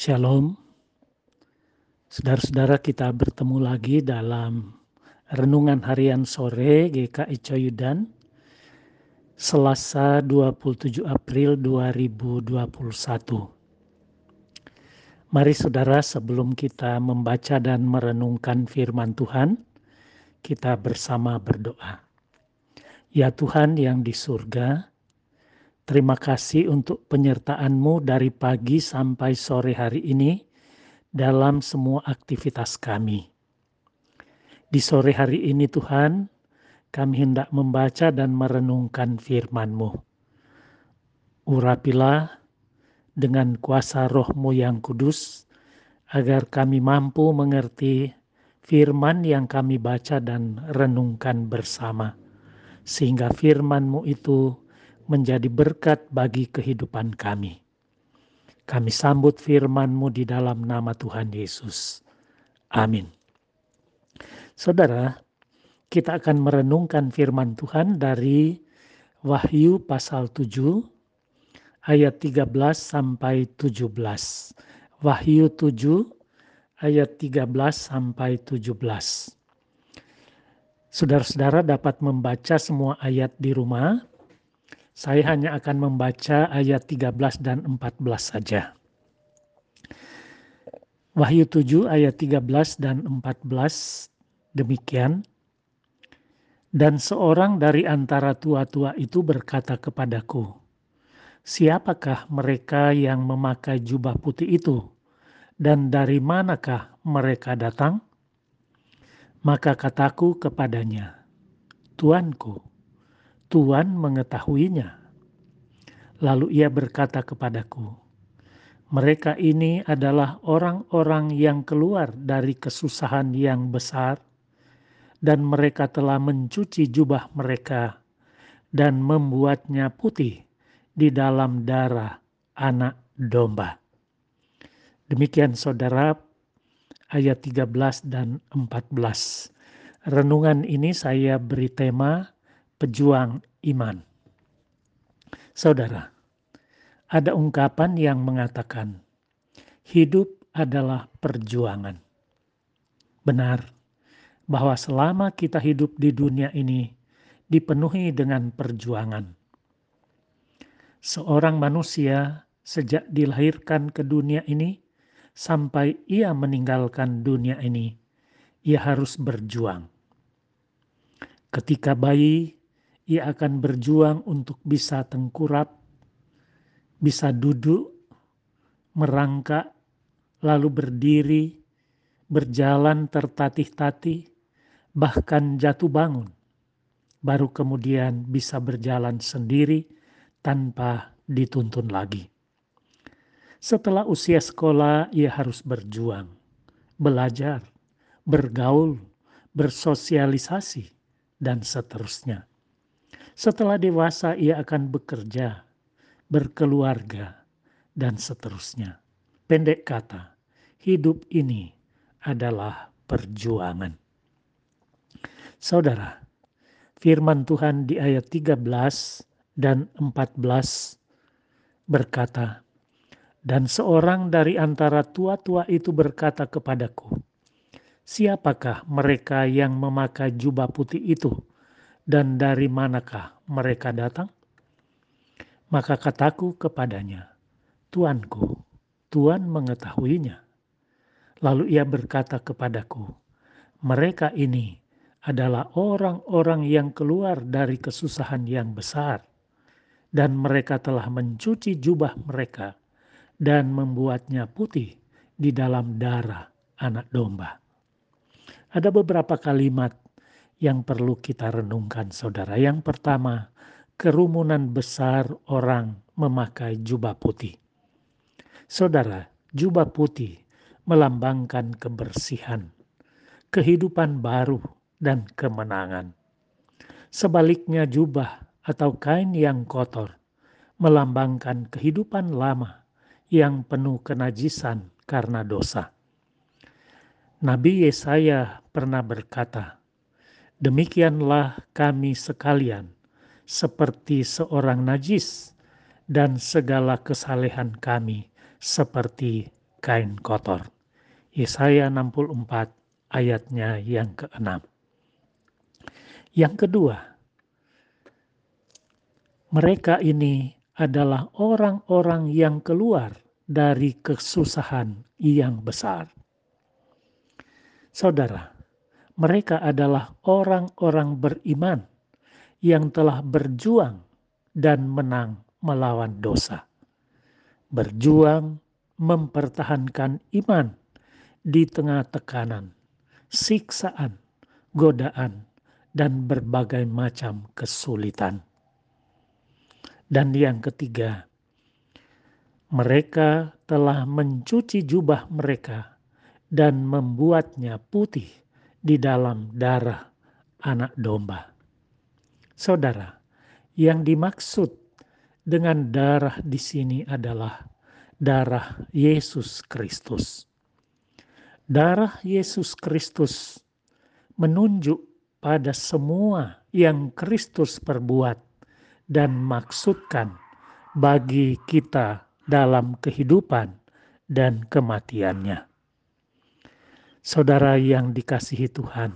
Shalom. Saudara-saudara kita bertemu lagi dalam Renungan Harian Sore GKI Coyudan Selasa 27 April 2021. Mari saudara sebelum kita membaca dan merenungkan firman Tuhan, kita bersama berdoa. Ya Tuhan yang di surga, Terima kasih untuk penyertaan-Mu dari pagi sampai sore hari ini dalam semua aktivitas kami. Di sore hari ini Tuhan, kami hendak membaca dan merenungkan firman-Mu. Urapilah dengan kuasa rohmu yang kudus, agar kami mampu mengerti firman yang kami baca dan renungkan bersama. Sehingga firman-Mu itu menjadi berkat bagi kehidupan kami. Kami sambut firman-Mu di dalam nama Tuhan Yesus. Amin. Saudara, kita akan merenungkan firman Tuhan dari Wahyu pasal 7 ayat 13 sampai 17. Wahyu 7 ayat 13 sampai 17. Saudara-saudara dapat membaca semua ayat di rumah saya hanya akan membaca ayat 13 dan 14 saja. Wahyu 7 ayat 13 dan 14 demikian. Dan seorang dari antara tua-tua itu berkata kepadaku, Siapakah mereka yang memakai jubah putih itu? Dan dari manakah mereka datang? Maka kataku kepadanya, Tuanku, Tuhan mengetahuinya. Lalu ia berkata kepadaku, "Mereka ini adalah orang-orang yang keluar dari kesusahan yang besar, dan mereka telah mencuci jubah mereka dan membuatnya putih di dalam darah anak domba." Demikian saudara ayat 13 dan 14. Renungan ini saya beri tema pejuang iman. Saudara, ada ungkapan yang mengatakan, hidup adalah perjuangan. Benar bahwa selama kita hidup di dunia ini dipenuhi dengan perjuangan. Seorang manusia sejak dilahirkan ke dunia ini sampai ia meninggalkan dunia ini, ia harus berjuang. Ketika bayi ia akan berjuang untuk bisa tengkurap, bisa duduk, merangkak, lalu berdiri, berjalan tertatih-tatih, bahkan jatuh bangun, baru kemudian bisa berjalan sendiri tanpa dituntun lagi. Setelah usia sekolah, ia harus berjuang, belajar, bergaul, bersosialisasi, dan seterusnya. Setelah dewasa ia akan bekerja, berkeluarga, dan seterusnya. Pendek kata, hidup ini adalah perjuangan. Saudara, firman Tuhan di ayat 13 dan 14 berkata, Dan seorang dari antara tua-tua itu berkata kepadaku, Siapakah mereka yang memakai jubah putih itu? Dan dari manakah mereka datang? Maka kataku kepadanya, Tuanku, Tuhan mengetahuinya. Lalu ia berkata kepadaku, mereka ini adalah orang-orang yang keluar dari kesusahan yang besar, dan mereka telah mencuci jubah mereka dan membuatnya putih di dalam darah anak domba. Ada beberapa kalimat yang perlu kita renungkan saudara. Yang pertama, kerumunan besar orang memakai jubah putih. Saudara, jubah putih melambangkan kebersihan, kehidupan baru, dan kemenangan. Sebaliknya jubah atau kain yang kotor melambangkan kehidupan lama yang penuh kenajisan karena dosa. Nabi Yesaya pernah berkata, Demikianlah kami sekalian, seperti seorang najis, dan segala kesalehan kami seperti kain kotor. Yesaya 64 ayatnya yang keenam. Yang kedua, mereka ini adalah orang-orang yang keluar dari kesusahan yang besar. Saudara, mereka adalah orang-orang beriman yang telah berjuang dan menang melawan dosa. Berjuang mempertahankan iman di tengah tekanan, siksaan, godaan, dan berbagai macam kesulitan. Dan yang ketiga, mereka telah mencuci jubah mereka dan membuatnya putih di dalam darah anak domba. Saudara, yang dimaksud dengan darah di sini adalah darah Yesus Kristus. Darah Yesus Kristus menunjuk pada semua yang Kristus perbuat dan maksudkan bagi kita dalam kehidupan dan kematiannya. Saudara yang dikasihi Tuhan,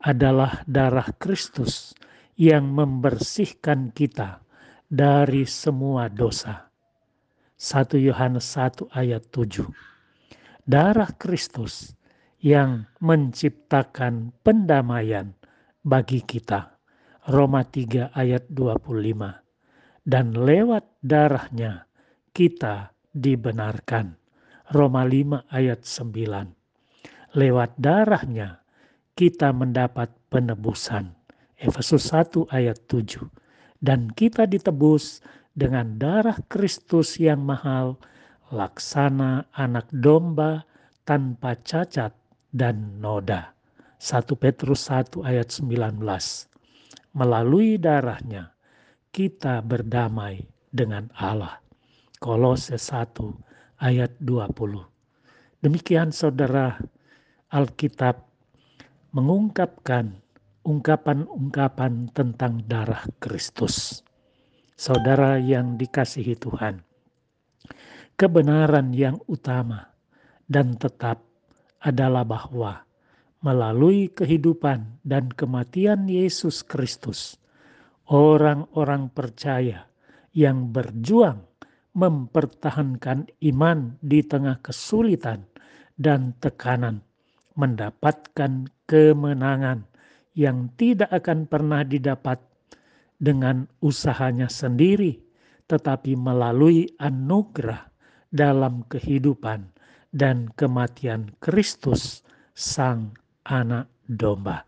adalah darah Kristus yang membersihkan kita dari semua dosa. 1 Yohanes 1 ayat 7 darah Kristus yang menciptakan pendamaian bagi kita. Roma 3 ayat 25. Dan lewat darahnya kita dibenarkan. Roma 5 ayat 9. Lewat darahnya kita mendapat penebusan. Efesus 1 ayat 7. Dan kita ditebus dengan darah Kristus yang mahal laksana anak domba tanpa cacat dan noda. 1 Petrus 1 ayat 19. Melalui darahnya kita berdamai dengan Allah. Kolose 1 ayat 20. Demikian saudara Alkitab mengungkapkan ungkapan-ungkapan tentang darah Kristus. Saudara yang dikasihi Tuhan, kebenaran yang utama dan tetap adalah bahwa melalui kehidupan dan kematian Yesus Kristus, orang-orang percaya yang berjuang mempertahankan iman di tengah kesulitan dan tekanan mendapatkan kemenangan yang tidak akan pernah didapat dengan usahanya sendiri, tetapi melalui anugerah dalam kehidupan dan kematian Kristus, Sang Anak Domba.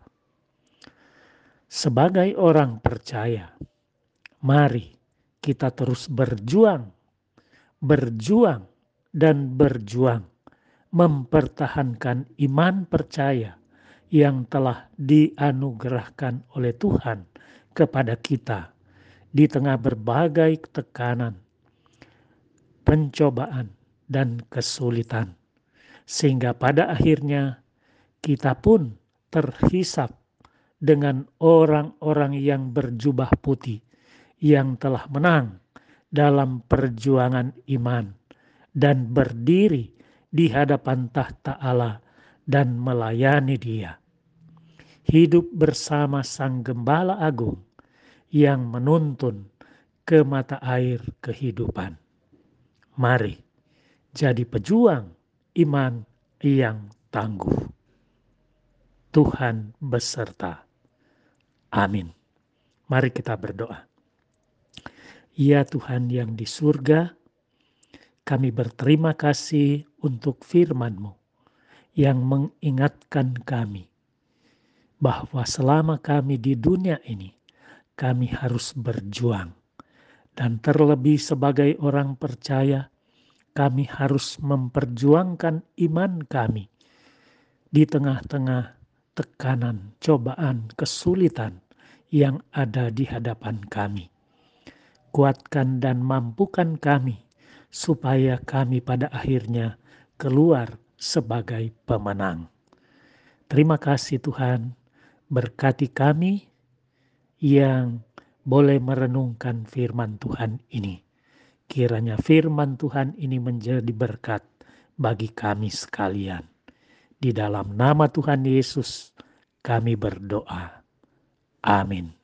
Sebagai orang percaya, mari kita terus berjuang, berjuang, dan berjuang mempertahankan iman percaya yang telah dianugerahkan oleh Tuhan kepada kita di tengah berbagai tekanan, pencobaan, dan kesulitan, sehingga pada akhirnya kita pun terhisap dengan orang-orang yang berjubah putih yang telah menang dalam perjuangan iman dan berdiri di hadapan tahta Allah dan melayani Dia. Hidup bersama Sang Gembala Agung yang menuntun ke mata air kehidupan. Mari jadi pejuang iman yang tangguh. Tuhan beserta. Amin. Mari kita berdoa. Ya Tuhan yang di surga, kami berterima kasih untuk firman-Mu yang mengingatkan kami bahwa selama kami di dunia ini, kami harus berjuang dan terlebih sebagai orang percaya, kami harus memperjuangkan iman kami di tengah-tengah tekanan, cobaan, kesulitan yang ada di hadapan kami. Kuatkan dan mampukan kami supaya kami pada akhirnya keluar sebagai pemenang. Terima kasih Tuhan, berkati kami yang boleh merenungkan firman Tuhan ini. Kiranya firman Tuhan ini menjadi berkat bagi kami sekalian. Di dalam nama Tuhan Yesus kami berdoa. Amin.